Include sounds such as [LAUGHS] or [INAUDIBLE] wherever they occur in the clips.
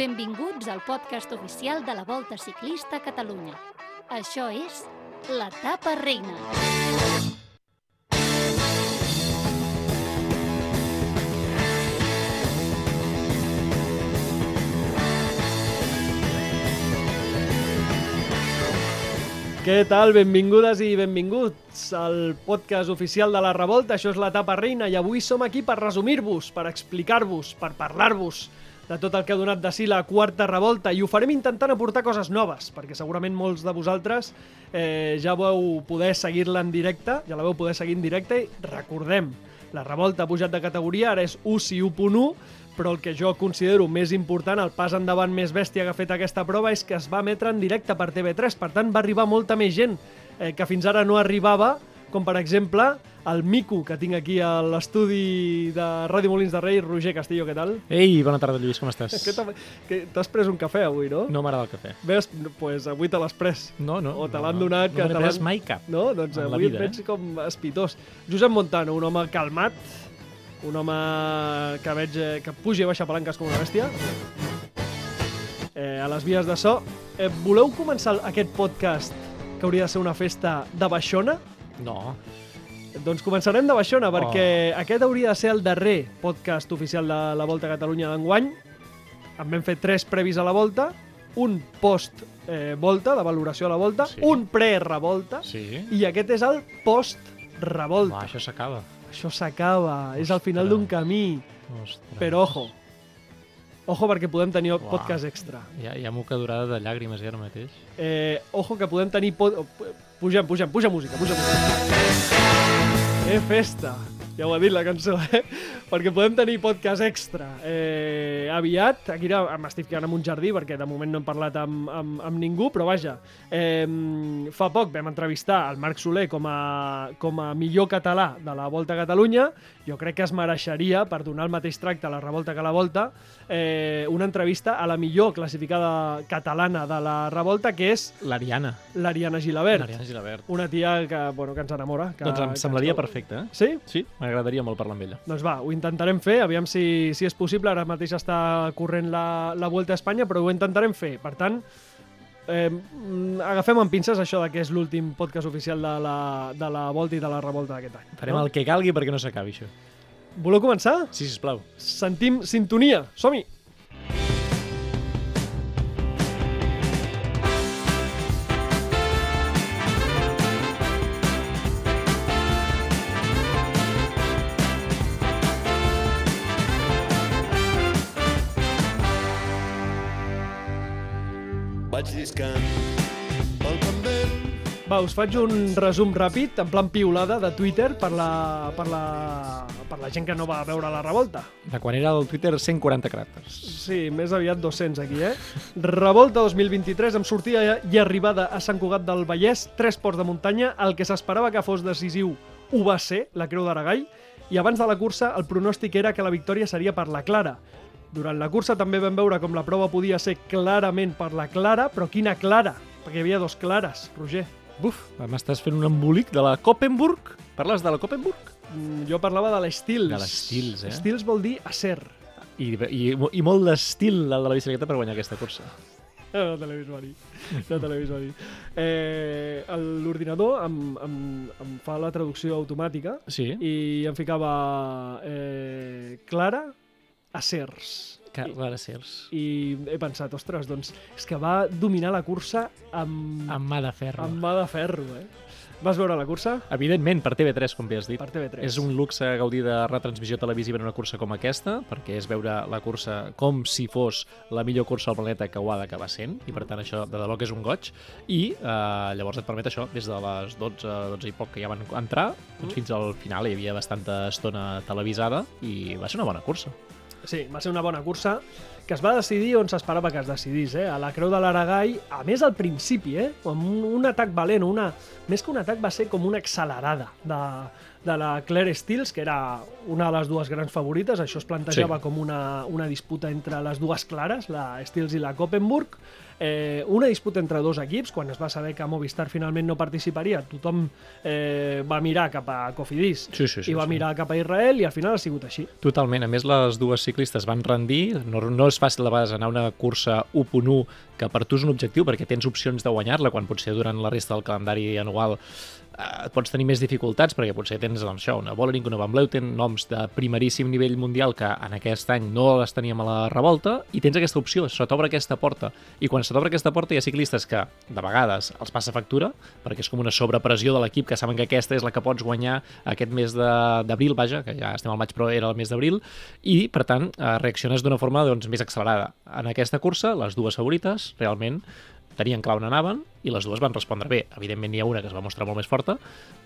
Benvinguts al podcast oficial de la Volta Ciclista a Catalunya. Això és l'etapa reina. Què tal? Benvingudes i benvinguts al podcast oficial de la Revolta. Això és l'etapa reina i avui som aquí per resumir-vos, per explicar-vos, per parlar-vos de tot el que ha donat de si la quarta revolta. I ho farem intentant aportar coses noves, perquè segurament molts de vosaltres eh, ja vau poder seguir-la en directe, ja la vau poder seguir en directe. I recordem, la revolta ha pujat de categoria, ara és UCI 1.1, però el que jo considero més important, el pas endavant més bèstia que ha fet aquesta prova, és que es va emetre en directe per TV3, per tant va arribar molta més gent eh, que fins ara no arribava, com per exemple el Mico, que tinc aquí a l'estudi de Ràdio Molins de Rei, Roger Castillo, què tal? Ei, bona tarda, Lluís, com estàs? [LAUGHS] T'has pres un cafè avui, no? No m'agrada el cafè. Ves, pues avui te l'has pres. No, no. O te no, l'han no. donat, No me te n'he pres mai cap. No? Doncs avui vida, et veig eh? com espitós. Josep Montano, un home calmat, un home que veig eh, que puja i baixa palanques com una bèstia. Eh, a les vies de so. Eh, voleu començar aquest podcast que hauria de ser una festa de Baixona? No. Doncs començarem de Baixona, Oh. perquè aquest hauria de ser el darrer podcast oficial de la Volta a Catalunya d'enguany. En vam fer tres previs a la Volta, un post-volta, de valoració a la Volta, Sí. un pre-revolta, Sí? i aquest és el post-revolta. Va, això s'acaba. Això s'acaba, és al final d'un camí. Ostres. Però ojo, ojo perquè podem tenir Uah. podcast extra. Ja, ja m'ho durada de llàgrimes, ja ara mateix. Eh, ojo que podem tenir... Pod... Pugem, pugem, puja música, puja música. Eh, festa. Ja ho ha dit la cançó, eh? Perquè podem tenir podcast extra. Eh, aviat, aquí ara m'estic ficant en un jardí perquè de moment no hem parlat amb, amb, amb ningú, però vaja, eh, fa poc vam entrevistar el Marc Soler com a, com a millor català de la Volta a Catalunya. Jo crec que es mereixeria, per donar el mateix tracte a la Revolta que a la Volta, eh, una entrevista a la millor classificada catalana de la Revolta, que és L'Ariana. l'Ariana Gilabert. L'Ariana Gilabert. Una tia que, bueno, que ens enamora. Que, Doncs em que semblaria ens- perfecte, eh? Sí? Sí, m'agradaria molt parlar amb ella. Doncs va, ho intentarem fer, aviam si, si és possible. Ara mateix està corrent la, la Vuelta a Espanya, però ho intentarem fer. Per tant, eh, mm, agafem amb pinces això de que és l'últim podcast oficial de la, de la Volta i de la Revolta d'aquest any. Farem el que calgui perquè no s'acabi, això. Voleu començar? Sí, sisplau. Sentim sintonia. Som-hi! Va, us faig un resum ràpid, en plan piulada, de Twitter per la, per la, per la gent que no va veure la revolta. De quan era el Twitter 140 caràcters. Sí, més aviat 200 aquí, eh? Revolta 2023 amb sortida i arribada a Sant Cugat del Vallès, tres ports de muntanya, el que s'esperava que fos decisiu ho va ser, la Creu d'Aragall, i abans de la cursa el pronòstic era que la victòria seria per la Clara. Durant la cursa també vam veure com la prova podia ser clarament per la Clara, però quina Clara? Perquè hi havia dos clares, Roger. Buf, m'estàs fent un embolic de la Koppenburg? Parles de la Koppenburg? Mm, Jo parlava de l'Estils. De l'Stils, eh? Stils vol dir acer. I, i, i molt d'estil el de la bicicleta per guanyar aquesta cursa. No te l'he vist venir. No te l'he vist venir. Eh, L'ordinador em, em, em fa la traducció automàtica Sí, i em ficava eh, Clara Acers. Que, I, Sers. I he pensat, ostres, doncs és que va dominar la cursa amb, Amb mà de ferro. amb mà de ferro, eh? Vas veure la cursa? Evidentment, per TV3, com bé has dit. Per TV3. És un luxe gaudir de retransmissió televisiva en una cursa com aquesta, perquè és veure la cursa com si fos la millor cursa al planeta que ho ha d'acabar sent, i per tant això de debò que és un goig, i eh, llavors et permet això, des de les 12, 12 i poc que ja van entrar, doncs fins al final hi havia bastanta estona televisada, i va ser una bona cursa. Sí, va ser una bona cursa que es va decidir on s'esperava que es decidís, eh? a la Creu de l'Aragall, a més al principi, eh? amb un, un atac valent, una, més que un atac va ser com una accelerada de, de la Claire Stills, que era una de les dues grans favorites, això es plantejava Sí. com una, una disputa entre les dues clares, la Stills i la Koppenburg, eh, una disputa entre dos equips, quan es va saber que Movistar finalment no participaria, tothom eh, va mirar cap a Cofidis Sí, sí, sí, i va sí. mirar cap a Israel i al final ha sigut així. Totalment. A més, les dues ciclistes van rendir. No, no és fàcil de vegades anar a una cursa 1.1 que per tu és un objectiu perquè tens opcions de guanyar-la quan potser durant la resta del calendari anual eh, pots tenir més dificultats perquè potser tens doncs, això, una Vollering, una Van Bleuten, noms de primeríssim nivell mundial que en aquest any no les teníem a la revolta i tens aquesta opció, se t'obre aquesta porta i quan se t'obre aquesta porta hi ha ciclistes que de vegades els passa factura perquè és com una sobrepressió de l'equip que saben que aquesta és la que pots guanyar aquest mes d'abril, vaja, que ja estem al maig però era el mes d'abril i per tant eh, reacciones d'una forma doncs, més accelerada. En aquesta cursa les dues favorites realment tenien clar on anaven i les dues van respondre bé. Evidentment n'hi ha una que es va mostrar molt més forta,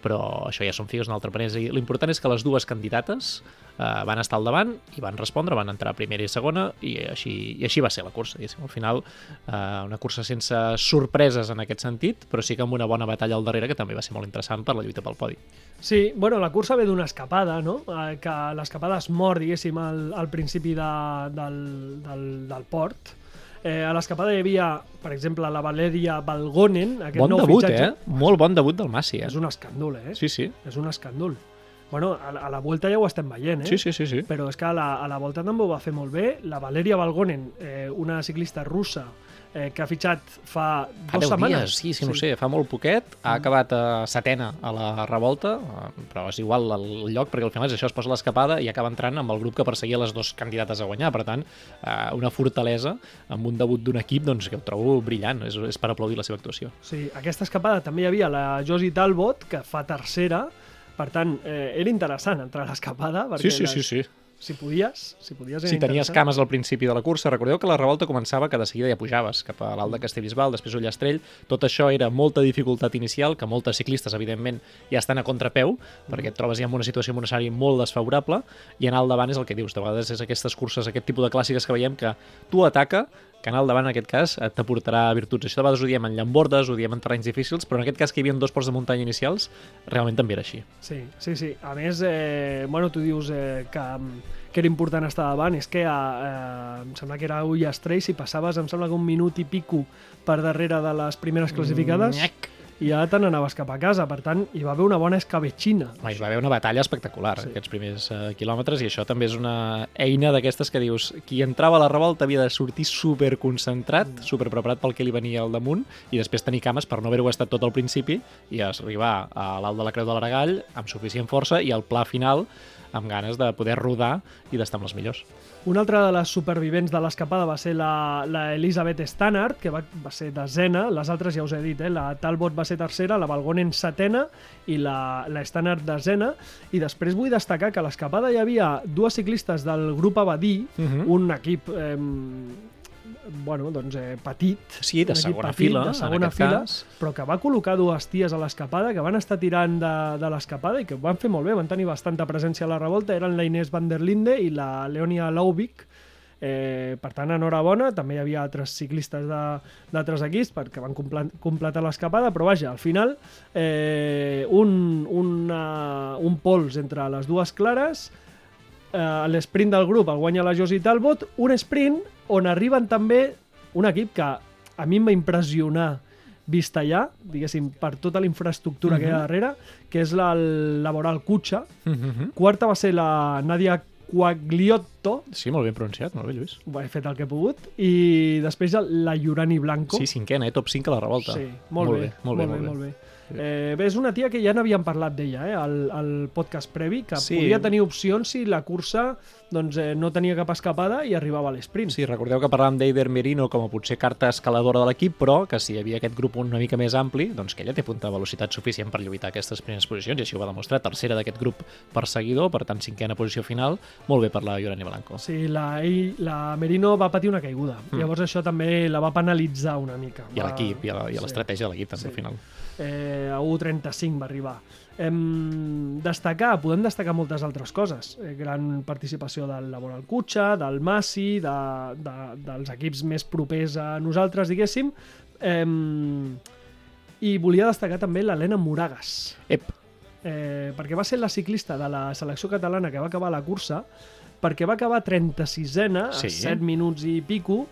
però això ja són figues un altre panès. I l'important és que les dues candidates eh, van estar al davant i van respondre, van entrar primera i segona i així, i així va ser la cursa. diguéssim. Al final, eh, una cursa sense sorpreses en aquest sentit, però sí que amb una bona batalla al darrere que també va ser molt interessant per la lluita pel podi. Sí, bueno, la cursa ve d'una escapada, no? Eh, que l'escapada es mor, diguéssim, al, al principi de, del, del, del port. Eh, a l'escapada hi havia, per exemple, la Valeria Balgonen, aquest Bon nou debut, fitxatge. eh? Molt bon debut del Massi, eh? És un escàndol, eh? Sí, sí. És un escàndol. Bueno, a, la- a la Vuelta ja ho estem veient, eh? Sí, sí, sí, sí. Però és que a la, a la Volta també ho va fer molt bé. La Valeria Balgonen, eh, una ciclista russa eh, que ha fitxat fa dues 10 setmanes. dies, sí, sí, no ho sé, fa molt poquet, ha acabat a setena a la revolta, eh, però és igual el lloc, perquè al final és això, es posa l'escapada i acaba entrant amb el grup que perseguia les dues candidates a guanyar, per tant, eh, una fortalesa amb un debut d'un equip doncs, que ho trobo brillant, és, és per aplaudir la seva actuació. Sí, aquesta escapada també hi havia la Josie Talbot, que fa tercera, per tant, eh, era interessant entrar a l'escapada, Sí, sí, sí, les- sí. si podies, si podies Si tenies cames al principi de la cursa, recordeu que la revolta començava que de seguida ja pujaves cap a l'alt de Castellbisbal, després Ullastrell, tot això era molta dificultat inicial, que moltes ciclistes, evidentment, ja estan a contrapeu, perquè et trobes ja en una situació en un escenari molt desfavorable, i anar al davant és el que dius, de vegades és aquestes curses, aquest tipus de clàssiques que veiem que tu ataca, que anar al davant en aquest cas et t'aportarà virtuts. Això de vegades ho diem en llambordes, ho diem en terrenys difícils, però en aquest cas que hi havia dos ports de muntanya inicials, realment també era així. Sí, sí, sí. A més, eh, bueno, tu dius eh, que, que era important estar davant, és que eh, em sembla que era Ullastrell, si passaves, em sembla que un minut i pico per darrere de les primeres classificades, Nyac. I ja te n'anaves cap a casa. Per tant, hi va haver una bona escabetxina. Home, hi va haver una batalla espectacular Sí. aquests primers uh, quilòmetres i això també és una eina d'aquestes que dius qui entrava a la revolta havia de sortir super concentrat, mm. super preparat pel que li venia al damunt i després tenir cames per no haver-ho estat tot al principi i arribar a l'alt de la Creu de l'Aragall amb suficient força i al pla final amb ganes de poder rodar i d'estar amb les millors. Una altra de les supervivents de l'escapada va ser la, la Elisabeth Stannard, que va, va ser desena, les altres ja us he dit, eh? la Talbot va ser tercera, la Balgonen setena i la, la Stannard desena, i després vull destacar que a l'escapada hi havia dues ciclistes del grup Abadí, Mhm. un equip eh, bueno, doncs, eh, petit, Sí, de segona petit, fila, de en segona aquest fila, cas. però que va col·locar dues ties a l'escapada, que van estar tirant de, de l'escapada i que van fer molt bé, van tenir bastanta presència a la revolta, eren la Inés van der Linde i la Leonia Laubik, Eh, per tant, enhorabona, també hi havia altres ciclistes de- d'altres equips perquè van completar l'escapada, però vaja, al final eh, un, una, un pols entre les dues clares, eh, l'esprint del grup el guanya la Josie Talbot, un sprint on arriben també un equip que a mi em va impressionar vist allà, diguéssim, per tota la infraestructura que hi ha darrere, que és la Laboral Cucha. Mhm. Quarta va ser la Nadia Quagliotto, Sí, molt ben pronunciat, molt bé, Lluís. ho he fet el que he pogut, i després la Iurani Blanco. Sí, cinquena, eh? top 5 a la revolta. Sí, molt, bé, molt bé, molt bé. molt bé. Eh, bé, és una tia que ja n'havíem parlat d'ella, eh, al, al podcast previ, que Sí. podia tenir opcions si la cursa doncs, eh, no tenia cap escapada i arribava a l'esprint. Sí, recordeu que parlàvem d'Eider Merino com a potser carta escaladora de l'equip, però que si hi havia aquest grup una mica més ampli, doncs que ella té punta de velocitat suficient per lluitar aquestes primeres posicions, i així ho va demostrar. Tercera d'aquest grup perseguidor, per tant, cinquena posició final, molt bé per la Iurani Blanco. Sí, la, ell, la Merino va patir una caiguda. Mm. Llavors això també la va penalitzar una mica. I a l'equip, i a la- i a sí. l'estratègia de l'equip, també, Sí. al final. Eh, a 1.35 va arribar. Em, destacar, podem destacar moltes altres coses. Eh, gran participació del Laboral Cutxa, del Massi, de, de, dels equips més propers a nosaltres, diguéssim. Em, I volia destacar també l'Helena Moragas, Ep, eh, perquè va ser la ciclista de la selecció catalana que va acabar la cursa, perquè va acabar 36ena, Sí. a 7 minuts i pico,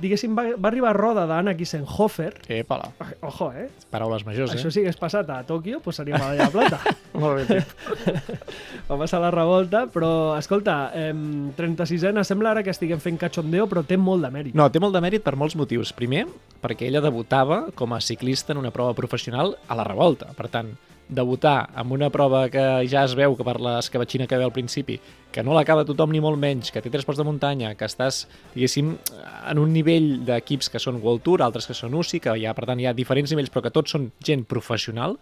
diguéssim, va, va arribar a roda d'Anna Kissenhofer. Epala, Ojo, eh? paraules majors, eh? Això si hagués passat a Tòquio, doncs seria medalla de plata. [LAUGHS] Molt bé, tio. [LAUGHS] va passar la revolta, però, escolta, eh, 36ena, sembla ara que estiguem fent cachondeo, però té molt de mèrit. No, té molt de mèrit per molts motius. Primer, perquè ella debutava com a ciclista en una prova professional a la revolta. Per tant, debutar amb una prova que ja es veu que per l'escabatxina que ve al principi, que no l'acaba tothom ni molt menys, que té tres ports de muntanya, que estàs, diguéssim, en un nivell d'equips que són World Tour, altres que són UCI, que hi ha, per tant, hi ha diferents nivells, però que tots són gent professional,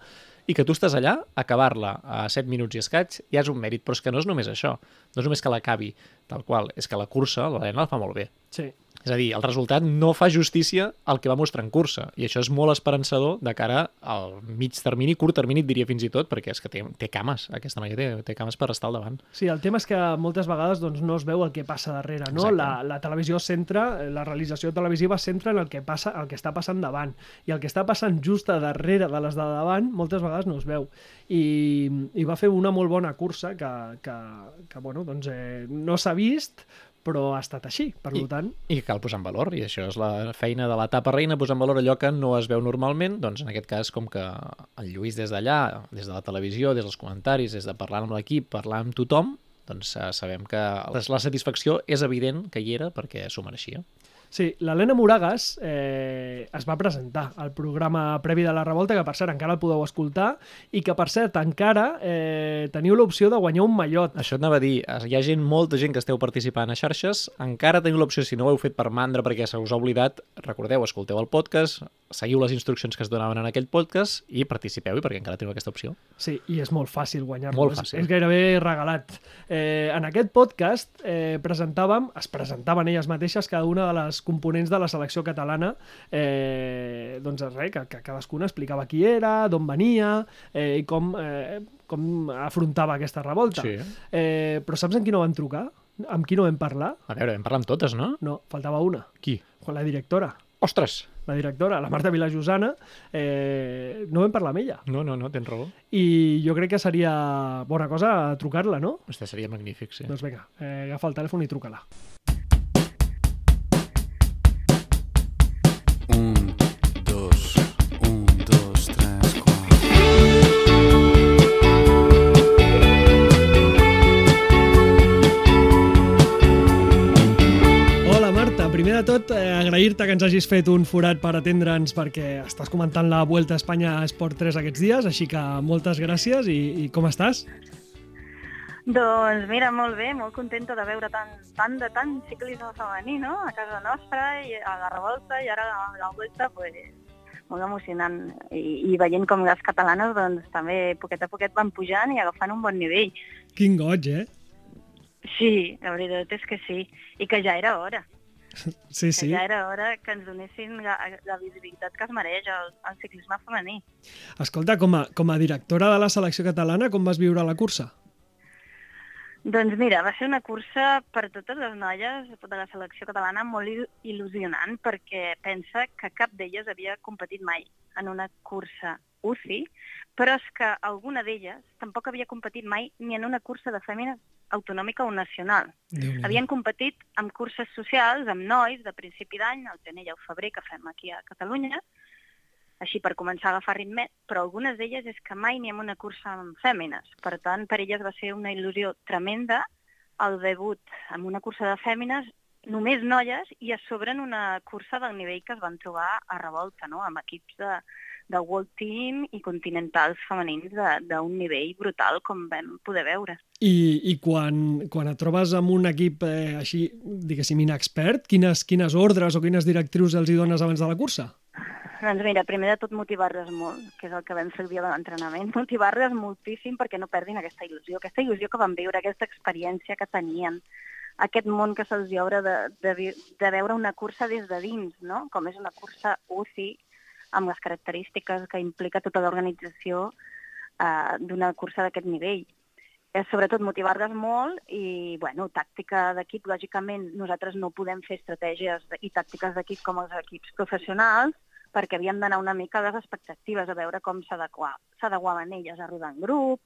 i que tu estàs allà, acabar-la a 7 minuts i escaig, ja és un mèrit, però és que no és només això, no és només que l'acabi tal qual, és que la cursa, l'Helena la fa molt bé. Sí. És a dir, el resultat no fa justícia al que va mostrar en cursa, i això és molt esperançador de cara al mig termini, curt termini, diria fins i tot, perquè és que té, té cames, aquesta noia té, té cames per estar al davant. Sí, el tema és que moltes vegades doncs, no es veu el que passa darrere, no? Exacte. La, la televisió centra, la realització televisiva centra en el que passa, el que està passant davant, i el que està passant just a darrere de les de davant moltes vegades no es veu. I, i va fer una molt bona cursa que, que, que bueno, doncs, eh, no s'ha vist, però ha estat així, per I- tant... I que cal posar en valor, i això és la feina de l'etapa reina, posar en valor allò que no es veu normalment, doncs en aquest cas com que el Lluís des d'allà, des de la televisió, des dels comentaris, des de parlar amb l'equip, parlar amb tothom, doncs eh, sabem que la la satisfacció és evident que hi era perquè s'ho mereixia. Sí, l'Helena Moragas eh, es va presentar al programa previ de la revolta, que per cert encara el podeu escoltar, i que per cert encara eh, teniu l'opció de guanyar un mallot. Això anava a dir, hi ha gent, molta gent que esteu participant a xarxes, encara teniu l'opció, si no ho heu fet per mandra perquè se us ha oblidat, recordeu, escolteu el podcast, seguiu les instruccions que es donaven en aquell podcast i participeu-hi perquè encara teniu aquesta opció. Sí, i és molt fàcil guanyar-lo. Molt És- fàcil. És, gairebé regalat. Eh, en aquest podcast eh, presentàvem, es presentaven elles mateixes cada una de les components de la selecció catalana, eh, doncs res, que, que cadascuna explicava qui era, d'on venia eh, i com, eh, com afrontava aquesta revolta. Sí. Eh, però saps en qui no van trucar? Amb qui no vam parlar? A veure, vam parlar amb totes, no? No, faltava una. Qui? La directora. Ostres! La directora, la Marta Vilajosana, eh, no vam parlar amb ella. No, no, no, tens raó. I jo crec que seria bona cosa trucar-la, no? Hòstia, seria magnífic, sí. Doncs vinga, eh, agafa el telèfon i truca-la. Agrair-te que ens hagis fet un forat per atendre'ns perquè estàs comentant la Vuelta a Espanya Esport 3 aquests dies, així que moltes gràcies i, i com estàs? Doncs mira, molt bé, molt contenta de veure tant, tant de tant ciclisme femení, no?, a casa nostra, i a la revolta, i ara a la volta, pues, molt emocionant. I, I veient com les catalanes, doncs, també poquet a poquet van pujant i agafant un bon nivell. Quin goig, eh? Sí, la veritat és que sí, i que ja era hora, [LAUGHS] Sí, que sí. ja era hora que ens donessin la, la visibilitat que es mereix el, el ciclisme femení. Escolta, com a, com a directora de la selecció catalana, com vas viure la cursa? Doncs mira, va ser una cursa per totes les noies de la selecció catalana molt il- il·lusionant perquè pensa que cap d'elles havia competit mai en una cursa UCI, però és que alguna d'elles tampoc havia competit mai ni en una cursa de fèmines autonòmica o nacional. Déu-n'hi-do. Havien competit amb curses socials, amb nois, de principi d'any, el gener i el febrer, que fem aquí a Catalunya, així per començar a agafar ritme, però algunes d'elles és que mai ni en una cursa amb fèmines. Per tant, per elles va ser una il·lusió tremenda el debut en una cursa de fèmines, només noies, i a sobre en una cursa del nivell que es van trobar a Revolta, no? amb equips de, de World Team i continentals femenins d'un nivell brutal, com vam poder veure. I, i quan, quan et trobes amb un equip eh, així, diguéssim, inexpert, quines, quines ordres o quines directrius els hi dones abans de la cursa? Doncs mira, primer de tot motivar-les molt, que és el que vam fer el dia de l'entrenament, [LAUGHS] motivar-les moltíssim perquè no perdin aquesta il·lusió, aquesta il·lusió que van viure, aquesta experiència que tenien, aquest món que se'ls obre de, de, de veure una cursa des de dins, no? com és una cursa UCI, amb les característiques que implica tota l'organització eh, d'una cursa d'aquest nivell. És sobretot motivar-les molt i, bueno, tàctica d'equip, lògicament, nosaltres no podem fer estratègies i tàctiques d'equip com els equips professionals, perquè havíem d'anar una mica a les expectatives, a veure com s'adequa- s'adequaven elles a rodar en grup,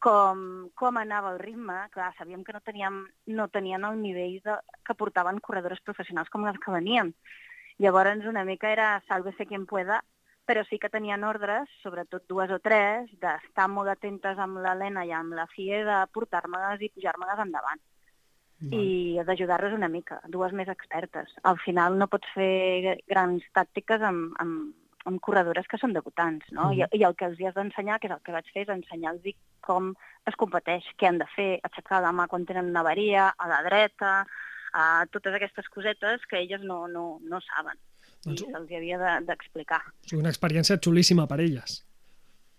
com, com anava el ritme. Clar, sabíem que no, teníem, no tenien el nivell de, que portaven corredores professionals com les que veníem. Llavors una mica era sálvese quien pueda, però sí que tenien ordres, sobretot dues o tres, d'estar molt atentes amb l'Helena i amb la FIE de portar-me-les i pujar-me-les endavant i d'ajudar-los una mica, dues més expertes. Al final no pots fer grans tàctiques amb, amb, amb corredores que són debutants, no? Mhm. I, I el que els hi has d'ensenyar, que és el que vaig fer, és ensenyar-los com es competeix, què han de fer, aixecar la mà quan tenen una avaria, a la dreta, a totes aquestes cosetes que elles no, no, no saben. Doncs- I se'ls havia de- d'explicar. És una experiència xulíssima per elles.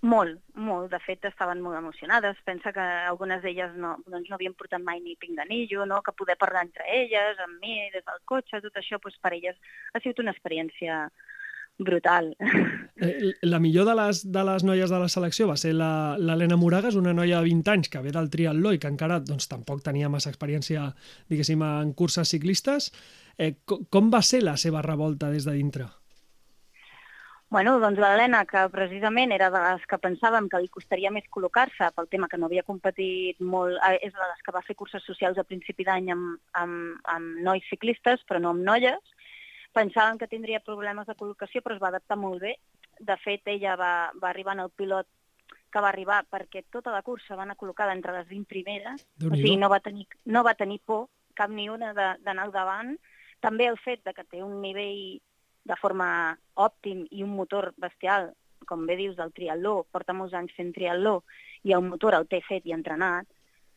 Molt, molt. De fet, estaven molt emocionades. Pensa que algunes d'elles no, doncs no havien portat mai ni pinganillo, no? que poder parlar entre elles, amb mi, des del cotxe, tot això, doncs, per elles ha sigut una experiència brutal. Eh, La millor de les, de les noies de la selecció va ser la- l'Helena Moragas, una noia de 20 anys que ve del triatló i que encara doncs, tampoc tenia massa experiència, diguéssim, en curses ciclistes. Eh, co- com va ser la seva revolta des de dintre? Bueno, doncs l'Helena, que precisament era de les que pensàvem que li costaria més col·locar-se pel tema que no havia competit molt, eh, és de les que va fer curses socials a principi d'any amb, amb, amb nois ciclistes, però no amb noies. Pensàvem que tindria problemes de col·locació, però es va adaptar molt bé. De fet, ella va, va arribar en el pilot que va arribar perquè tota la cursa va anar col·locada entre les 20 primeres, o sigui, no va tenir, no va tenir por, cap ni una, de- d'anar al davant. També el fet de que té un nivell de forma òptim i un motor bestial, com bé dius, del triatló, porta molts anys fent triatló, i el motor el té fet i entrenat,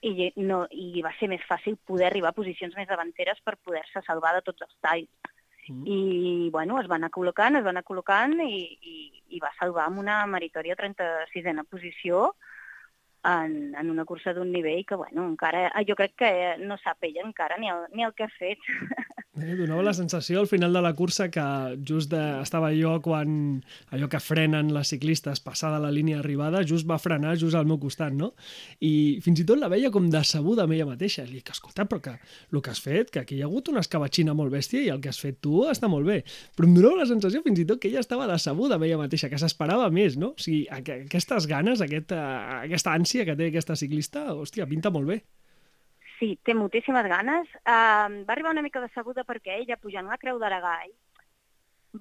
i, no, i va ser més fàcil poder arribar a posicions més davanteres per poder-se salvar de tots els talls. I, bueno, es va anar col·locant, es va anar col·locant i, i, i va salvar amb una meritòria 36a posició en, en una cursa d'un nivell que, bueno, encara, jo crec que no sap ella encara ni el, ni el que ha fet. [LAUGHS] Eh, donava la sensació al final de la cursa que just de, estava jo quan allò que frenen les ciclistes passada la línia d'arribada, just va frenar just al meu costat, no? I fins i tot la veia com decebuda amb ella mateixa. Li dic, escolta, però que el que has fet, que aquí hi ha hagut una escabatxina molt bèstia i el que has fet tu està molt bé. Però em donava la sensació fins i tot que ella estava decebuda amb ella mateixa, que s'esperava més, no? O sigui, aqu aquestes ganes, aquesta, aquesta ànsia que té aquesta ciclista, hòstia, pinta molt bé. Sí, té moltíssimes ganes. Uh, va arribar una mica decebuda perquè ella, pujant la Creu d'Aragai,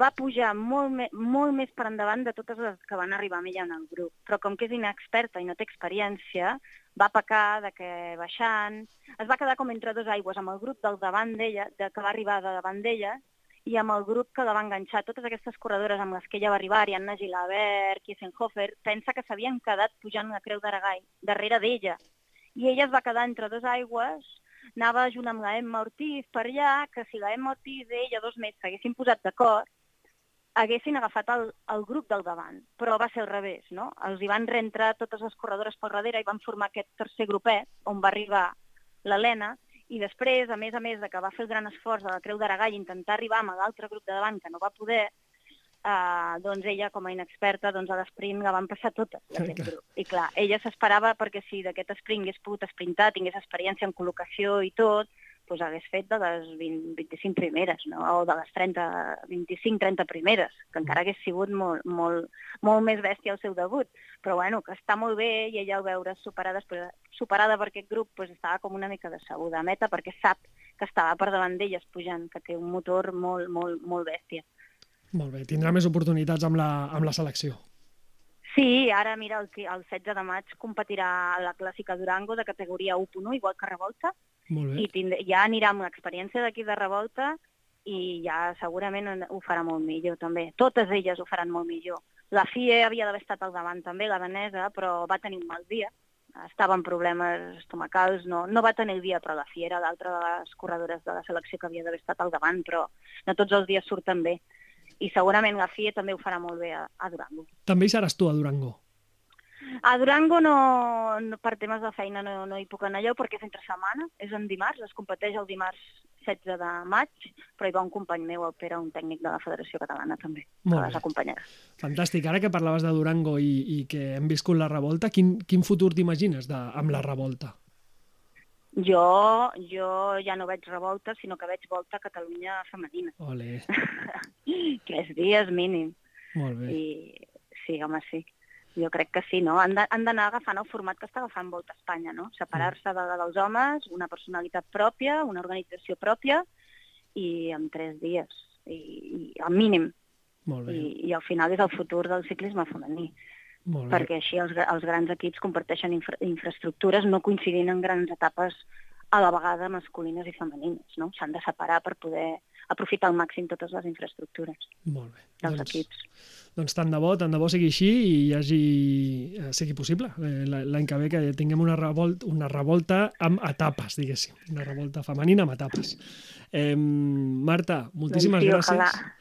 va pujar molt, me molt més per endavant de totes les que van arribar amb ella en el grup. Però com que és inexperta i no té experiència, va pecar de que baixant... Es va quedar com entre dues aigües, amb el grup del davant d'ella, de que va arribar de davant d'ella, i amb el grup que la va enganxar. Totes aquestes corredores amb les que ella va arribar, Ariadna Gilabert, Kiesenhofer, pensa que s'havien quedat pujant la Creu d'Aragai, darrere d'ella. I ella es va quedar entre dues aigües, anava junt amb la Emma Ortiz per allà, que si la Emma Ortiz i ella dos més s'haguessin posat d'acord, haguessin agafat el, el grup del davant, però va ser al revés, no? Els hi van reentrar totes les corredores pel darrere i van formar aquest tercer grupet on va arribar l'Helena i després, a més a més de que va fer el gran esforç de la Creu d'Aragai intentar arribar amb l'altre grup de davant que no va poder, eh, doncs ella, com a inexperta, doncs a l'esprint la van passar totes, [LAUGHS] d'aquest grup. I clar, ella s'esperava perquè si d'aquest sprint hagués pogut esprintar, tingués experiència en col·locació i tot, doncs hagués fet de les 20, 25 primeres, no? o de les 30, 25-30 primeres, que encara hagués sigut molt, molt, molt més bèstia el seu debut. Però bueno, que està molt bé i ella al veure superada, després, superada per aquest grup doncs estava com una mica decebuda a meta perquè sap que estava per davant d'elles pujant, que té un motor molt, molt, molt bèstia. Molt bé, tindrà més oportunitats amb la, amb la selecció. Sí, ara mira, el, el 16 de maig competirà a la clàssica Durango de categoria 1.1, igual que Revolta, Molt bé. i tindrà, ja anirà amb l'experiència d'aquí de Revolta i ja segurament en- ho farà molt millor també. Totes elles ho faran molt millor. La FIE havia d'haver estat al davant també, la danesa, però va tenir un mal dia. Estava amb problemes estomacals, no, no va tenir el dia, però la FIE era l'altra de les corredores de la selecció que havia d'haver estat al davant, però no tots els dies surten bé. I segurament la FIE també ho farà molt bé a, a Durango. També hi seràs tu a Durango. A Durango no, no per temes de feina no, no hi puc anar jo perquè és entre setmana, és en dimarts, es competeix el dimarts 16 de maig, però hi va un company meu, el Pere, un tècnic de la Federació Catalana també, Molt que les acompanyarà. Fantàstic. Ara que parlaves de Durango i, i que hem viscut la revolta, quin, quin futur t'imagines amb la revolta? Jo, jo ja no veig revolta, sinó que veig volta a Catalunya femenina. Ole, [LAUGHS] Tres dies mínim. molt bé. I sí, home, sí. Jo crec que sí, no? Han d'anar agafant el format que està agafant Volta a Espanya, no? Separar-se de, dels homes, una personalitat pròpia, una organització pròpia i en tres dies, i, i al mínim. Molt bé, I, I al final és el futur del ciclisme femení. Perquè així els, els grans equips comparteixen infra, infraestructures no coincidint en grans etapes a la vegada masculines i femenines, no? S'han de separar per poder aprofitar al màxim totes les infraestructures Molt bé. dels Doncs, equips. doncs tant de bo, tant de bo sigui així i hi hagi, eh, sigui possible eh, la- l'any que ve que tinguem una revolta, una revolta amb etapes, diguéssim. Una revolta femenina amb etapes. Eh, Marta, moltíssimes Doncs sí, gràcies. ojalà.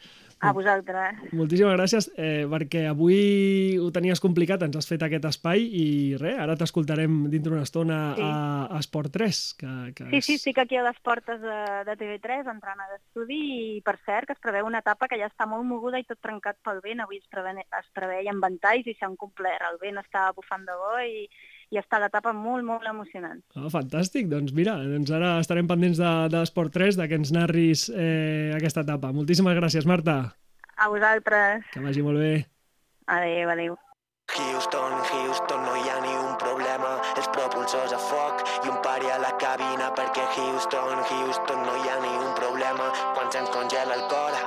A vosaltres. Moltíssimes gràcies, eh, perquè avui ho tenies complicat, ens has fet aquest espai i res, ara t'escoltarem dintre una estona Sí. a, a Esport 3. Que, que Sí, és- sí, estic aquí a les portes de, de TV3 entrant a l'estudi i per cert que es preveu una etapa que ja està molt moguda i tot trencat pel vent. Avui es, preven, es preveien ventalls i s'han complert. El vent està bufant de bo i, i està l'etapa molt, molt emocionant. Ah, fantàstic, doncs mira, doncs ara estarem pendents de, de l'Esport 3, de que ens narris eh, aquesta etapa. Moltíssimes gràcies, Marta, A vosaltres. que vagi molt bé. Adéu, adéu. Houston, Houston, no hi ha ni un problema. Els propulsors a foc i un pari a la cabina perquè Houston, Houston, no hi ha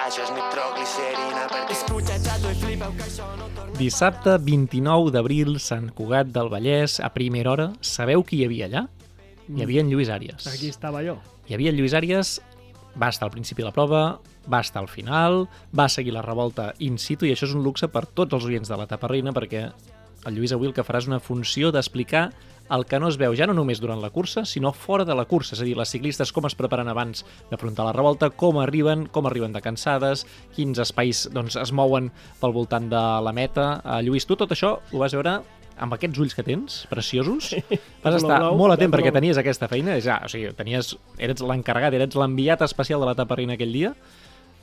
això és nitroglicerina perquè... Escucha i flipeu que això no torna... Dissabte 29 d'abril, Sant Cugat del Vallès, a primera hora. Sabeu qui hi havia allà? Hi havia en Lluís Àries. Aquí estava jo. Hi havia en Lluís Àries, va estar al principi de la prova, va estar al final, va seguir la revolta in situ i això és un luxe per tots els oients de l'etapa reina perquè el Lluís avui el que farà és una funció d'explicar el que no es veu ja no només durant la cursa, sinó fora de la cursa, és a dir, les ciclistes com es preparen abans d'afrontar la revolta, com arriben, com arriben de cansades, quins espais doncs, es mouen pel voltant de la meta. Uh, Lluís, tu tot això ho vas veure amb aquests ulls que tens, preciosos, vas estar blau, molt atent de perquè blau. tenies aquesta feina, ja, o sigui, tenies, eres l'encarregat, eres l'enviat especial de l'etapa reina aquell dia.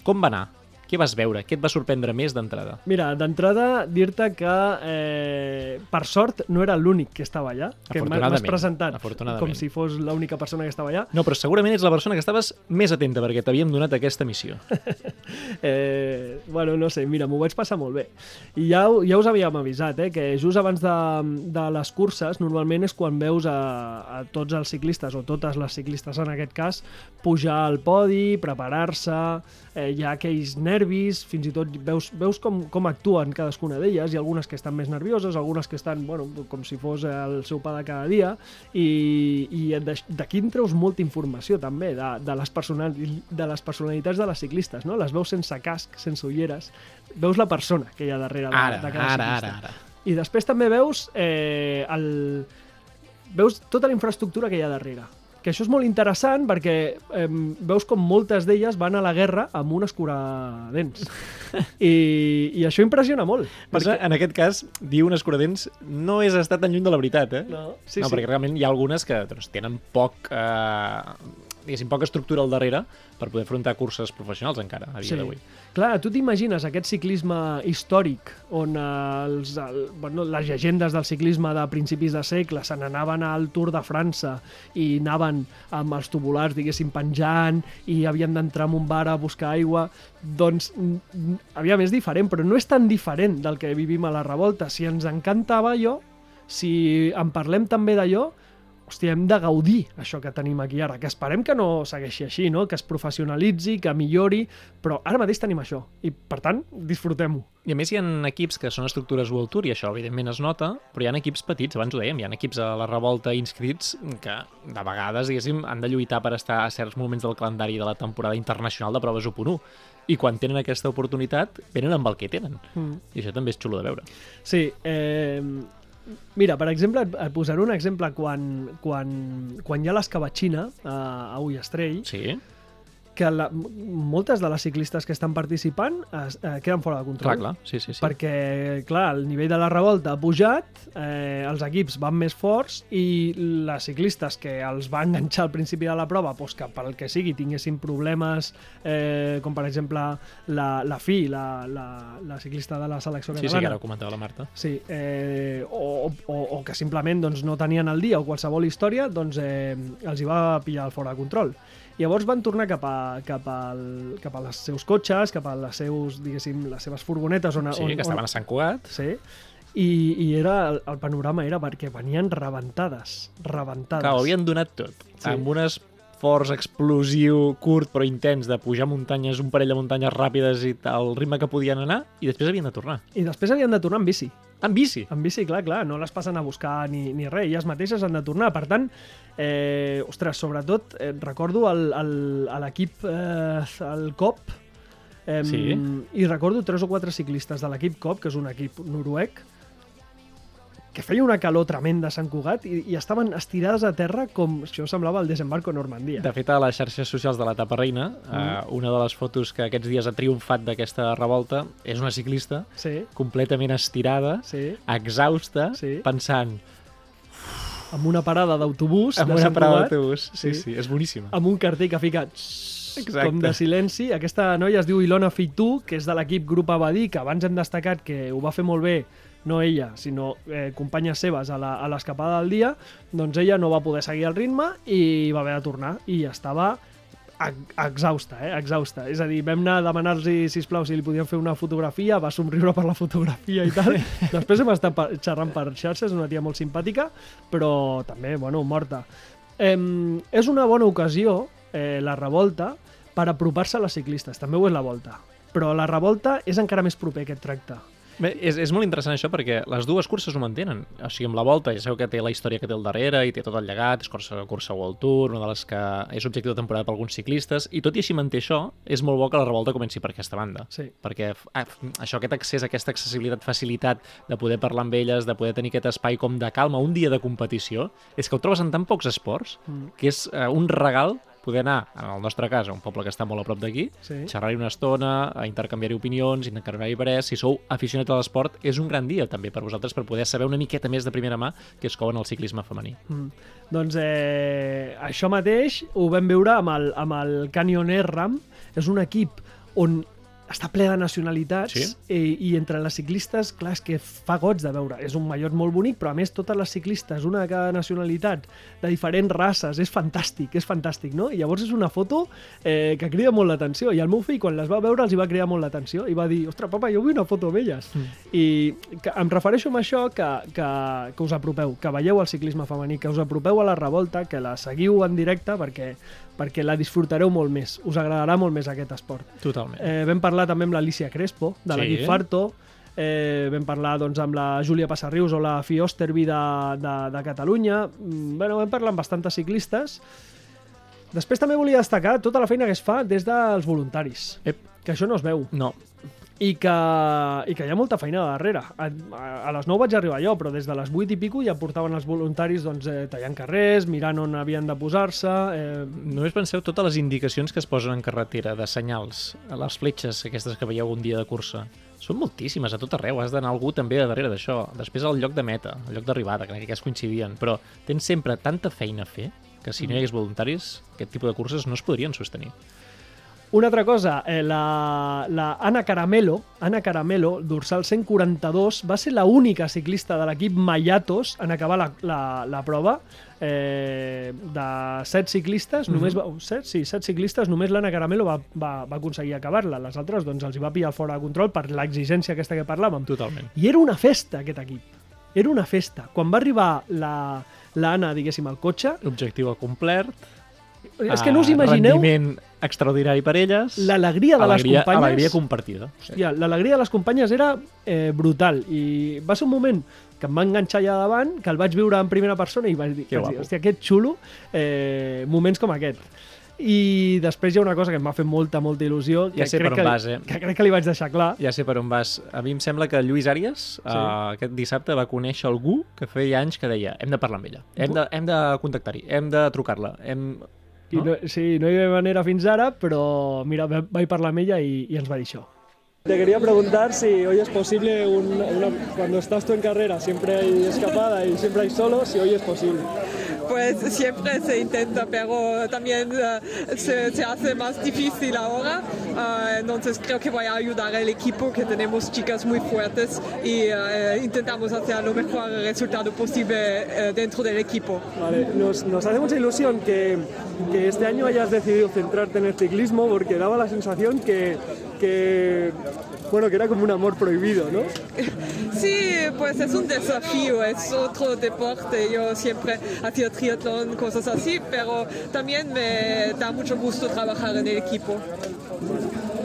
Com va anar? Què vas veure? Què et va sorprendre més d'entrada? Mira, d'entrada, dir-te que, eh, per sort, no era l'únic que estava allà, que m'ha- m'has presentat com si fos l'única persona que estava allà. No, però segurament ets la persona que estaves més atenta perquè t'havíem donat aquesta missió. [LAUGHS] Eh, bueno, no sé, mira, m'ho vaig passar molt bé. I ja, ja us havíem avisat, eh, que just abans de, de les curses, normalment és quan veus a, a tots els ciclistes, o totes les ciclistes en aquest cas, pujar al podi, preparar-se, eh, hi ha aquells nervis, fins i tot veus, veus com, com actuen cadascuna d'elles, i algunes que estan més nervioses, algunes que estan, bueno, com si fos el seu pa de cada dia, i, i d'aquí en treus molta informació també, de, de, les personal, de les personalitats de les ciclistes, no? Les veus sense casc, sense ulleres, veus la persona que hi ha darrere de, Ara, de cada ara, ciclista. ara, ara. I després també veus eh, el... veus tota la infraestructura que hi ha darrere. Que això és molt interessant perquè eh, veus com moltes d'elles van a la guerra amb un escuradents. [LAUGHS] I, I això impressiona molt. Perquè... En aquest cas, dir un escuradents no és estar tan lluny de la veritat, eh? No, sí, no, sí. perquè realment hi ha algunes que doncs, tenen poc, eh, diguéssim, poca estructura al darrere per poder afrontar curses professionals encara, a dia Sí. d'avui. Clar, tu t'imagines aquest ciclisme històric on eh, els, el, bueno, les llegendes del ciclisme de principis de segle se n'anaven al Tour de França i anaven amb els tubulars, diguéssim, penjant i havien d'entrar en un bar a buscar aigua. Doncs, mm, mm, aviam, és diferent, però no és tan diferent del que vivim a la revolta. Si ens encantava allò, si en parlem també d'allò, hòstia, hem de gaudir això que tenim aquí ara, que esperem que no segueixi així, no? que es professionalitzi, que millori, però ara mateix tenim això, i per tant, disfrutem-ho. I a més hi ha equips que són estructures World Tour i això evidentment es nota, però hi ha equips petits, abans ho dèiem, hi ha equips a la revolta inscrits que de vegades, diguéssim, han de lluitar per estar a certs moments del calendari de la temporada internacional de proves 1.1 i quan tenen aquesta oportunitat venen amb el que tenen. Mm. I això també és xulo de veure. Sí, eh, mira, per exemple, et, posaré un exemple quan, quan, quan hi ha l'escabatxina a, a Ullastrell, Sí, que la, moltes de les ciclistes que estan participant es, eh, queden fora de control. clar, clar. Sí, sí, sí. perquè, clar, el nivell de la revolta ha pujat, eh, els equips van més forts i les ciclistes que els va [LAUGHS] enganxar al principi de la prova, doncs que pel que sigui tinguessin problemes, eh, com per exemple la, la Fi, la, la, la ciclista de la selecció Sí, sí, que catalana, ara ho comentava la Marta. Sí, eh, o, o, o que simplement doncs, no tenien el dia o qualsevol història, doncs eh, els hi va pillar el fora de control. Llavors van tornar cap a, cap, al, cap a els seus cotxes, cap a les, seus, diguéssim, les seves furgonetes on, Sí, on, que estaven a Sant Cugat. Sí, i, i era, el, el panorama era perquè venien rebentades, rebentades. Que ho havien donat tot. Sí. Amb un esforç explosiu, curt però intens, de pujar muntanyes, un parell de muntanyes ràpides i al ritme que podien anar, i després havien de tornar. I després havien de tornar en bici. En bici. En bici, clar, clar, no les passen a buscar ni, ni res, elles mateixes han de tornar. Per tant, eh, ostres, sobretot eh, recordo el- el- a l'equip, eh, el COP, eh, Sí. i recordo tres o quatre ciclistes de l'equip COP, que és un equip noruec, que feia una calor tremenda a Sant Cugat i, i estaven estirades a terra com això semblava el desembarco a Normandia. De fet, a les xarxes socials de l'etapa reina, mm. eh, una de les fotos que aquests dies ha triomfat d'aquesta revolta és una ciclista Sí, completament estirada, sí, exhausta, Sí. pensant amb una parada d'autobús de una parada d'autobús. Sí, Sí. sí, és boníssima. amb un cartell que fica Exacte. com de silenci. Aquesta noia es diu Ilona Fitu, que és de l'equip Grup Abadí, que abans hem destacat que ho va fer molt bé no ella, sinó eh, companyes seves a l'escapada del dia, doncs ella no va poder seguir el ritme i va haver de tornar i estava ex- exhausta, eh? exhausta. És a dir, vam anar a demanar-los, sisplau, si li podien fer una fotografia, va somriure per la fotografia i tal. [LAUGHS] Després hem estat xerrant per xarxes, una tia molt simpàtica, però també, bueno, morta. Eh, és una bona ocasió, eh, la revolta, per apropar-se a les ciclistes. També ho és la volta. Però la revolta és encara més proper aquest tracte. Bé, és, és molt interessant això perquè les dues curses ho mantenen. O sigui, amb la Volta ja sabeu que té la història que té al darrere i té tot el llegat, és cursa, cursa World Tour, una de les que és objectiu de temporada per alguns ciclistes, i tot i així manté això, és molt bo que la revolta comenci per aquesta banda. Sí. Perquè ah, això, aquest accés, aquesta accessibilitat, facilitat de poder parlar amb elles, de poder tenir aquest espai com de calma un dia de competició, és que ho trobes en tan pocs esports Mm. que és eh, un regal poder anar, en el nostre cas, a un poble que està molt a prop d'aquí, Sí. xerrar-hi una estona, a intercanviar-hi opinions, intercanviar-hi parers. Si sou aficionats a l'esport, és un gran dia també per vosaltres per poder saber una miqueta més de primera mà que es couen el ciclisme femení. Mm. Doncs eh, això mateix ho vam veure amb el, amb el Canyon Air Ram. És un equip on està ple de nacionalitats Sí. i, i entre les ciclistes, clar, és que fa goig de veure. És un mallot molt bonic, però a més totes les ciclistes, una de cada nacionalitat, de diferents races, és fantàstic, és fantàstic, no? I llavors és una foto eh, que crida molt l'atenció. I el meu fill, quan les va veure, els hi va cridar molt l'atenció i va dir, ostres, papa, jo vull una foto amb elles. Mm. I que, em refereixo amb això que, que, que us apropeu, que veieu el ciclisme femení, que us apropeu a la revolta, que la seguiu en directe perquè, perquè la disfrutareu molt més. Us agradarà molt més aquest esport. Totalment. Eh, vam parlar també amb l'Alicia Crespo, de Sí. l'equip Farto, eh, vam parlar doncs, amb la Júlia Passarrius o la Fi Osterby de, de, de Catalunya. Mm, bueno, vam parlar amb bastantes ciclistes. Després també volia destacar tota la feina que es fa des dels voluntaris, Ep. que això no es veu No, i que, i que hi ha molta feina darrere. A, a, a les 9 vaig arribar jo, però des de les 8 i pico ja portaven els voluntaris doncs, eh, tallant carrers, mirant on havien de posar-se... Eh, només penseu totes les indicacions que es posen en carretera, de senyals, a les fletxes aquestes que veieu un dia de cursa. Són moltíssimes, a tot arreu. Has d'anar algú també a darrere d'això. Després al lloc de meta, al lloc d'arribada, que en aquest cas coincidien. Però tens sempre tanta feina a fer que si no hi hagués voluntaris, aquest tipus de curses no es podrien sostenir. Una altra cosa, eh, la, la Ana Caramelo, Ana Caramelo, dorsal 142, va ser la única ciclista de l'equip Mayatos en acabar la, la, la prova. Eh, de set ciclistes, Mhm. només va, set, sí, set ciclistes, només l'Anna Caramelo va, va, va aconseguir acabar-la. Les altres doncs, els hi va pillar fora de control per l'exigència aquesta que parlàvem. Totalment. I era una festa, aquest equip. Era una festa. Quan va arribar la, l'Anna, diguéssim, al cotxe, Objectiu complert. És que no us eh, imagineu Rendiment extraordinari per elles. l'alegria de les alegria, companyes. Alegria compartida. Hòstia, l'alegria de les companyes era eh, brutal i va ser un moment que em va enganxar allà davant, que el vaig viure en primera persona i vaig dir, Que vaig dir hòstia, aquest xulo, eh, moments com aquest. I després hi ha una cosa que em va fer molta, molta il·lusió, que, Ja sé crec per on que, vas, eh? que crec que li vaig deixar clar. Ja sé per on vas. A mi em sembla que Lluís Àries sí. uh, aquest dissabte va conèixer algú que feia anys que deia hem de parlar amb ella, hem de, hem de contactar-hi, hem de trucar-la, hem... I no, sí, no hi havia manera fins ara, però mira, va- vaig parlar amb ella i, i ens va dir això. Te quería preguntar si hoy es posible, un, una, cuando estás tú en carrera, siempre hay escapada y siempre hay solo, si hoy es posible. Pues siempre se intenta, pero también eh, se, se hace más difícil ahora. Eh, entonces creo que voy a ayudar al equipo, que tenemos chicas muy fuertes y eh, intentamos hacer lo mejor resultado posible dentro del equipo. Vale, nos, nos hace mucha ilusión que, que este año hayas decidido centrarte en el ciclismo porque daba la sensación que, que bueno, que era como un amor prohibido, ¿no? [LAUGHS] Sí, pues es un desafío, es otro deporte. Yo siempre hacía triatlón, cosas así, pero también me da mucho gusto trabajar en el equipo.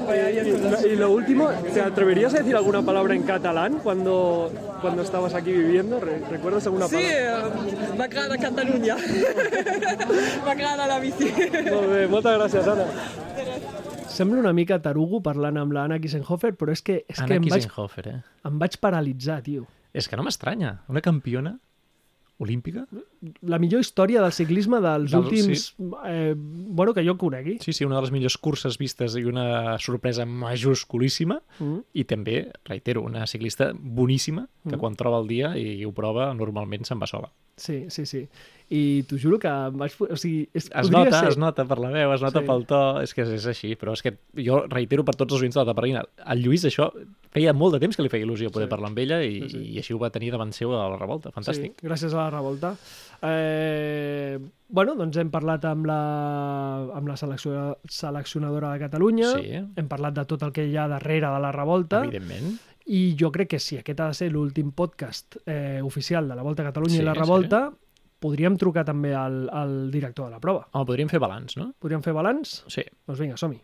Y, y lo último, ¿te atreverías a decir alguna palabra en catalán cuando, cuando estabas aquí viviendo? Re- ¿Recuerdas alguna Sí, palabra? eh, m'agrada Catalunya. [LAUGHS] m'agrada la bici. Molt bé, moltes gràcies, Anna. Sembla una mica tarugo parlant amb l'Anna Kissenhofer, però és que, és que Anna em, vaig, eh? em vaig paralitzar, tio. És que no m'estranya. Una campiona olímpica? La millor història del ciclisme dels Del- últims... Eh, bueno, que jo conegui. Sí, sí, una de les millors curses vistes i una sorpresa majusculíssima. Mm. I també, reitero, una ciclista boníssima que Mm. quan troba el dia i ho prova, normalment se'n va sola. Sí, sí, sí. I t'ho juro que em vaig... O sigui, és, Es podria nota, ser... es nota per la veu, es nota Sí. sí. pel to, és que és, és així, però és que jo reitero per tots els oients de la taparrina, el Lluís això feia molt de temps que li feia il·lusió poder Sí. parlar amb ella i, Sí, sí. i així ho va tenir davant seu a la revolta, fantàstic. Sí, gràcies a la revolta. Eh, bueno, doncs hem parlat amb la, amb la selecció, seleccionadora de Catalunya, Sí. hem parlat de tot el que hi ha darrere de la revolta, Evidentment. i jo crec que si aquest ha de ser l'últim podcast eh, oficial de la Volta a Catalunya Sí, i la sí. revolta, podríem trucar també al, al director de la prova. Home, podríem fer balanç, no? Podríem fer balanç? Sí. Doncs vinga, som-hi.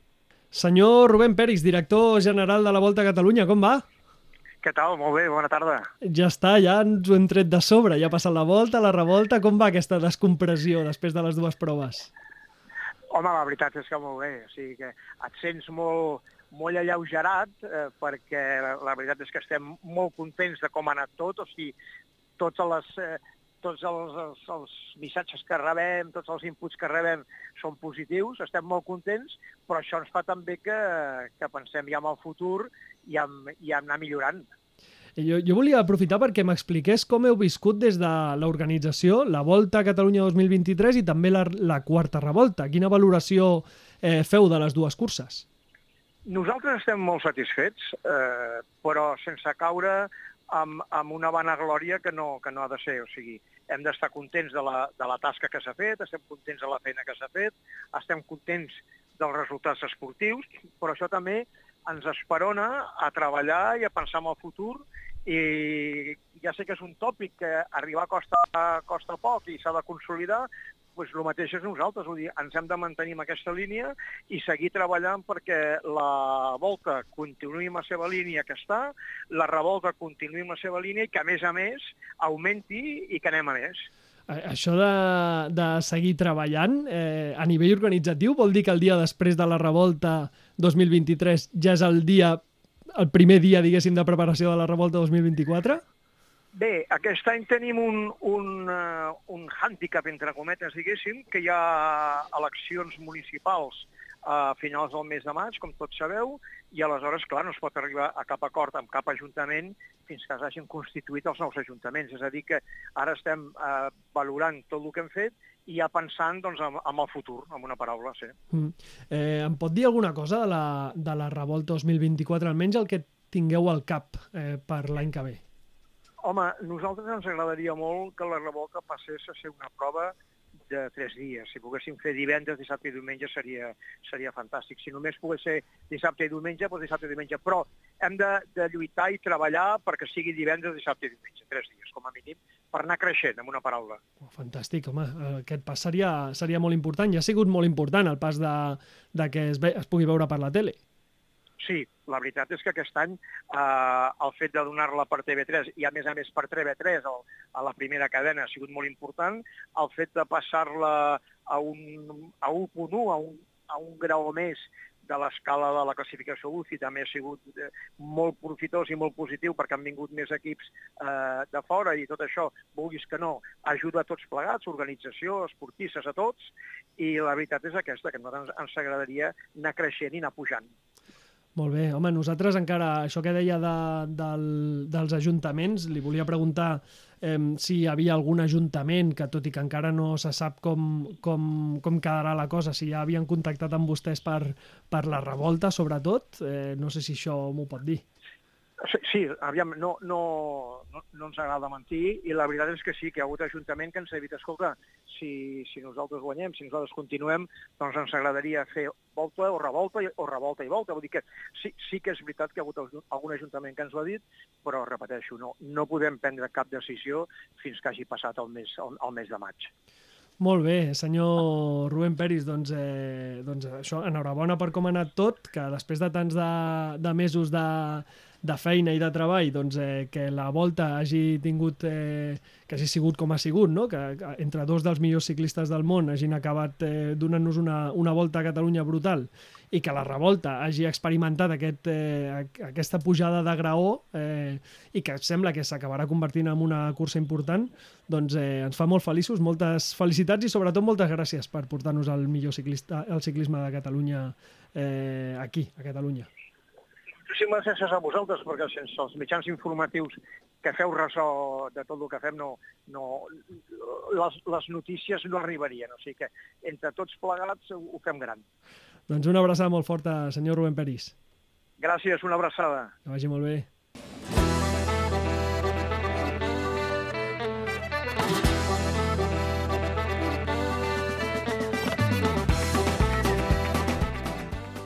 Senyor Rubén Peris, director general de la Volta a Catalunya, com va? Què tal? Molt bé, bona tarda. Ja està, ja ens ho hem tret de sobre, ja ha passat la volta, la revolta, com va aquesta descompressió després de les dues proves? Home, la veritat és que molt bé, o sigui que et sents molt, molt alleugerat eh, perquè la, la veritat és que estem molt contents de com ha anat tot, o sigui, totes les, eh, tots els, els, els missatges que rebem, tots els inputs que rebem són positius, estem molt contents, però això ens fa també que, que pensem ja en el futur i en, i en anar millorant. Jo, jo volia aprofitar perquè m'expliqués com heu viscut des de l'organització la Volta a Catalunya 2023 i també la, la quarta revolta. Quina valoració eh, feu de les dues curses? Nosaltres estem molt satisfets, eh, però sense caure amb, amb una vanaglòria que no, que no ha de ser. O sigui, hem d'estar contents de la, de la tasca que s'ha fet, estem contents de la feina que s'ha fet, estem contents dels resultats esportius, però això també ens esperona a treballar i a pensar en el futur. I ja sé que és un tòpic que arribar costa, costa poc i s'ha de consolidar, doncs el mateix és nosaltres, vull dir, ens hem de mantenir en aquesta línia i seguir treballant perquè la volta continuï amb la seva línia que està, la revolta continuï amb la seva línia i que, a més a més, augmenti i que anem a més. Això de, de seguir treballant eh, a nivell organitzatiu vol dir que el dia després de la revolta 2023 ja és el dia el primer dia, diguéssim, de preparació de la revolta 2024? Bé, aquest any tenim un, un, uh, un hàndicap, entre cometes, diguéssim, que hi ha eleccions municipals a finals del mes de maig, com tots sabeu, i aleshores, clar, no es pot arribar a cap acord amb cap ajuntament fins que s'hagin constituït els nous ajuntaments. És a dir, que ara estem eh, valorant tot el que hem fet i ja pensant doncs, en, en el futur, amb una paraula, sí. Mm. Eh, em pot dir alguna cosa de la, de la revolta 2024, almenys el que tingueu al cap eh, per l'any que ve? Home, nosaltres ens agradaria molt que la revolta passés a ser una prova de tres dies. Si poguéssim fer divendres, dissabte i diumenge seria, seria fantàstic. Si només pogués ser dissabte i diumenge, doncs dissabte i diumenge. Però hem de, de lluitar i treballar perquè sigui divendres, dissabte i diumenge, tres dies, com a mínim, per anar creixent, amb una paraula. Oh, fantàstic, home. Aquest pas seria, seria molt important. Ja ha sigut molt important el pas de, de que es, ve, es pugui veure per la tele. Sí, la veritat és que aquest any eh, el fet de donar-la per TV3 i a més a més per TV3 el, a la primera cadena ha sigut molt important. El fet de passar-la a un, a 1.1, a, un, a un grau més de l'escala de la classificació UCI també ha sigut eh, molt profitós i molt positiu perquè han vingut més equips eh, de fora i tot això, vulguis que no, ajuda a tots plegats, organització, esportistes, a tots, i la veritat és aquesta, que a nosaltres ens, agradaria anar creixent i anar pujant. Molt bé, home, nosaltres encara, això que deia de, del, dels ajuntaments, li volia preguntar eh, si hi havia algun ajuntament que, tot i que encara no se sap com, com, com quedarà la cosa, si ja havien contactat amb vostès per, per la revolta, sobretot, eh, no sé si això m'ho pot dir. Sí, aviam, no, no, no, no ens agrada mentir i la veritat és que sí, que hi ha hagut ajuntament que ens ha dit, escolta, si, si nosaltres guanyem, si nosaltres continuem, doncs ens agradaria fer volta o revolta o revolta i volta. Vull dir que sí, sí que és veritat que hi ha hagut algun ajuntament que ens ho ha dit, però repeteixo, no, no podem prendre cap decisió fins que hagi passat el mes, el, el mes de maig. Molt bé, senyor Rubén Peris, doncs, eh, doncs això, enhorabona per com ha anat tot, que després de tants de, de mesos de, de feina i de treball, doncs eh, que la volta hagi tingut, eh, que hagi sigut com ha sigut, no? que, que entre dos dels millors ciclistes del món hagin acabat eh, donant-nos una, una volta a Catalunya brutal i que la revolta hagi experimentat aquest, eh, aqu- aquesta pujada de graó eh, i que sembla que s'acabarà convertint en una cursa important, doncs eh, ens fa molt feliços, moltes felicitats i sobretot moltes gràcies per portar-nos el millor ciclista, el ciclisme de Catalunya eh, aquí, a Catalunya. Moltíssimes gràcies a vosaltres, perquè sense els mitjans informatius que feu ressò de tot el que fem, no, no, les, les notícies no arribarien. O sigui que entre tots plegats ho, ho fem gran. Doncs una abraçada molt forta, senyor Rubén Peris. Gràcies, una abraçada. Que vagi molt bé.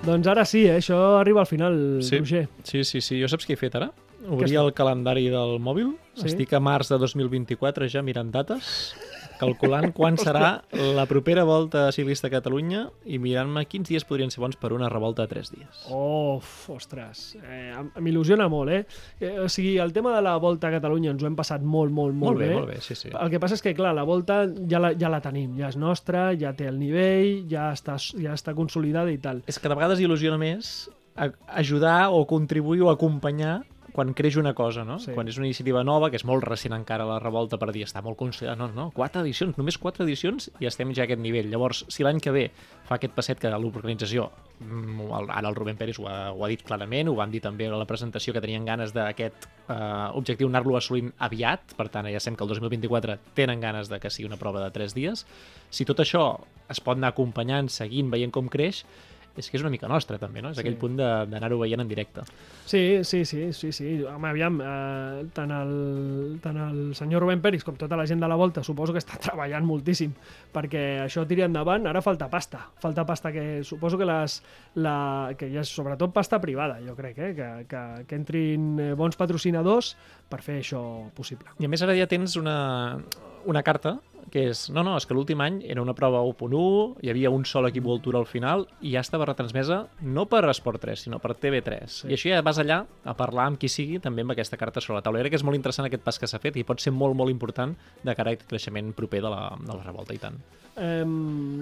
Doncs ara sí, eh? això arriba al final, Sí. Roger. Sí, sí, sí. Jo saps què he fet ara? Obrir el calendari del mòbil. Sí? Estic a març de 2024 ja mirant dates, calculant quan serà la propera volta ciclista a Catalunya i mirant-me quins dies podrien ser bons per una revolta de 3 dies. Oh, ostres, eh, m'il·lusiona molt, eh? eh? O sigui, el tema de la Volta a Catalunya ens ho hem passat molt, molt, molt, molt bé, molt bé, sí, sí. El que passa és que, clar, la Volta ja la, ja la tenim, ja és nostra, ja té el nivell, ja està, ja està consolidada i tal. És que de vegades il·lusiona més ajudar o contribuir o acompanyar quan creix una cosa, no? Sí. Quan és una iniciativa nova, que és molt recent encara la revolta per dir, està molt considerat, no, no, quatre edicions, només quatre edicions i estem ja a aquest nivell. Llavors, si l'any que ve fa aquest passet que l'organització, mm, ara el Rubén Pérez ho ha, ho ha dit clarament, ho van dir també a la presentació que tenien ganes d'aquest eh, objectiu anar-lo assolint aviat, per tant, ja sabem que el 2024 tenen ganes de que sigui una prova de 3 dies. Si tot això es pot anar acompanyant, seguint, veient com creix, és que és una mica nostra també, no? És Sí. aquell punt de- d'anar-ho veient en directe. Sí, sí, sí, sí, sí. Home, aviam, eh, tant, el, tant el senyor Rubén Peris com tota la gent de la Volta suposo que està [LAUGHS] treballant moltíssim perquè això tiri endavant. Ara falta pasta. Falta pasta que suposo que les, la, que hi ha sobretot pasta privada, jo crec, eh? que, que, que entrin eh, bons patrocinadors per fer això possible. I a més ara ja tens una, una carta que és, no, no, és que l'últim any era una prova 1.1, hi havia un sol equip World Tour al final i ja estava retransmesa no per Esport 3, sinó per TV3. Sí. I això ja vas allà a parlar amb qui sigui també amb aquesta carta sobre la taula. Crec que és molt interessant aquest pas que s'ha fet i pot ser molt, molt important de cara a aquest creixement proper de la, de la revolta i tant. Eh,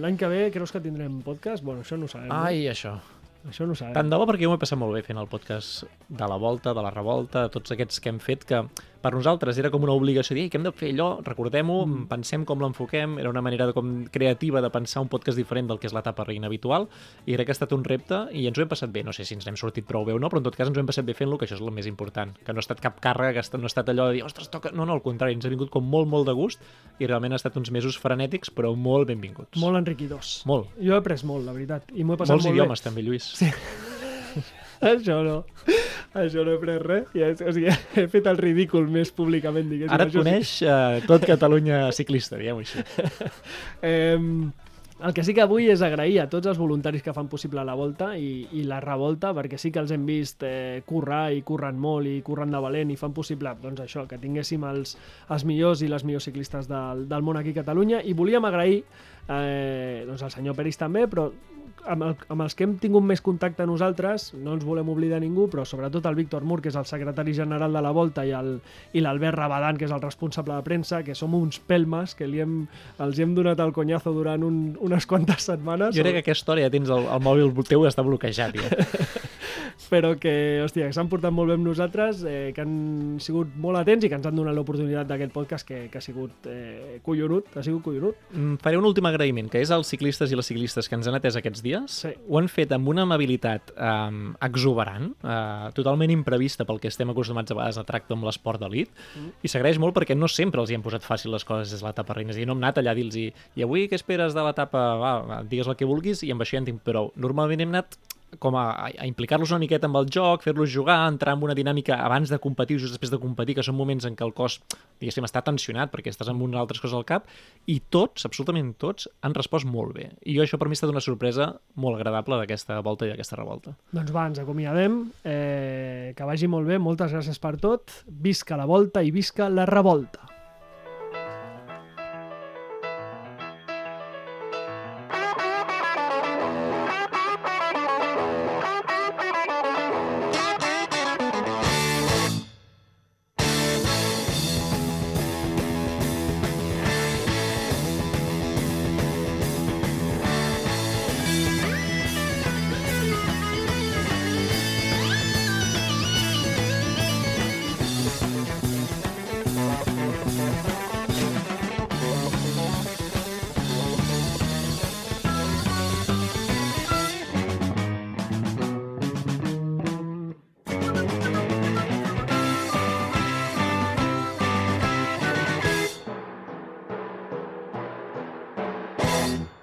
L'any que ve creus que tindrem podcast? Bueno, això no ho sabem. Ai, això. No? Això no ho sabem. Tant de bo perquè jo m'he passat molt bé fent el podcast de la volta, de la revolta, de tots aquests que hem fet, que per nosaltres era com una obligació dir "Ei, que hem de fer allò, recordem-ho, mm. pensem com l'enfoquem, era una manera de, com creativa de pensar un podcast diferent del que és l'etapa reina habitual, i crec que ha estat un repte i ens ho hem passat bé, no sé si ens n'hem sortit prou bé o no, però en tot cas ens ho hem passat bé fent-lo, que això és el més important, que no ha estat cap càrrega, que no ha estat allò de dir, ostres, toca... No, no, al contrari, ens ha vingut com molt, molt de gust, i realment ha estat uns mesos frenètics, però molt benvinguts. Molt enriquidors. Molt. Jo he après molt, la veritat. I m'ho he passat Molts molt idiomes, també, Lluís. Sí. Això no. Això no he après res. Ja, o sigui, [LAUGHS] he fet el ridícul més públicament, diguéssim. Ara et sí. coneix eh, tot Catalunya ciclista, diguem-ho així. [LAUGHS] Eh, el que sí que vull és agrair a tots els voluntaris que fan possible la volta i, i la revolta, perquè sí que els hem vist eh, currar i curren molt i curren de valent i fan possible doncs això, que tinguéssim els, els millors i les millors ciclistes del, del món aquí a Catalunya i volíem agrair eh, doncs al senyor Peris també, però amb, el, amb els que hem tingut més contacte nosaltres, no ens volem oblidar ningú, però sobretot el Víctor Mur, que és el secretari general de la Volta, i l'Albert Rabadan, que és el responsable de premsa, que som uns pelmes, que li hem, els hem donat el conyazo durant un, unes quantes setmanes, Jo crec que aquesta hora ja tens el, el mòbil teu està bloquejat, ja. [LAUGHS] però que, hòstia, que s'han portat molt bé amb nosaltres, eh, que han sigut molt atents i que ens han donat l'oportunitat d'aquest podcast que, que ha sigut eh, collonut, ha sigut collonut. Mm, Faré un últim agraïment, que és als ciclistes i les ciclistes que ens han atès aquests dies. Sí. Ho han fet amb una amabilitat um, exuberant, uh, totalment imprevista pel que estem acostumats a vegades a tractar amb l'esport d'elit, mm. i s'agraeix molt perquè no sempre els hi han posat fàcil les coses des de l'etapa reina. És a dir, no hem anat allà a dir-los i avui què esperes de l'etapa? Va, digues el que vulguis i amb això ja en tinc prou. Normalment hem anat com a, a implicar-los una miqueta amb el joc, fer-los jugar, entrar en una dinàmica abans de competir, just després de competir, que són moments en què el cos, diguéssim, està tensionat perquè estàs amb unes altres coses al cap, i tots, absolutament tots, han respost molt bé. I jo això per mi ha estat una sorpresa molt agradable d'aquesta volta i d'aquesta revolta. Doncs va, ens acomiadem. Eh, que vagi molt bé, moltes gràcies per tot. Visca la volta i visca la revolta.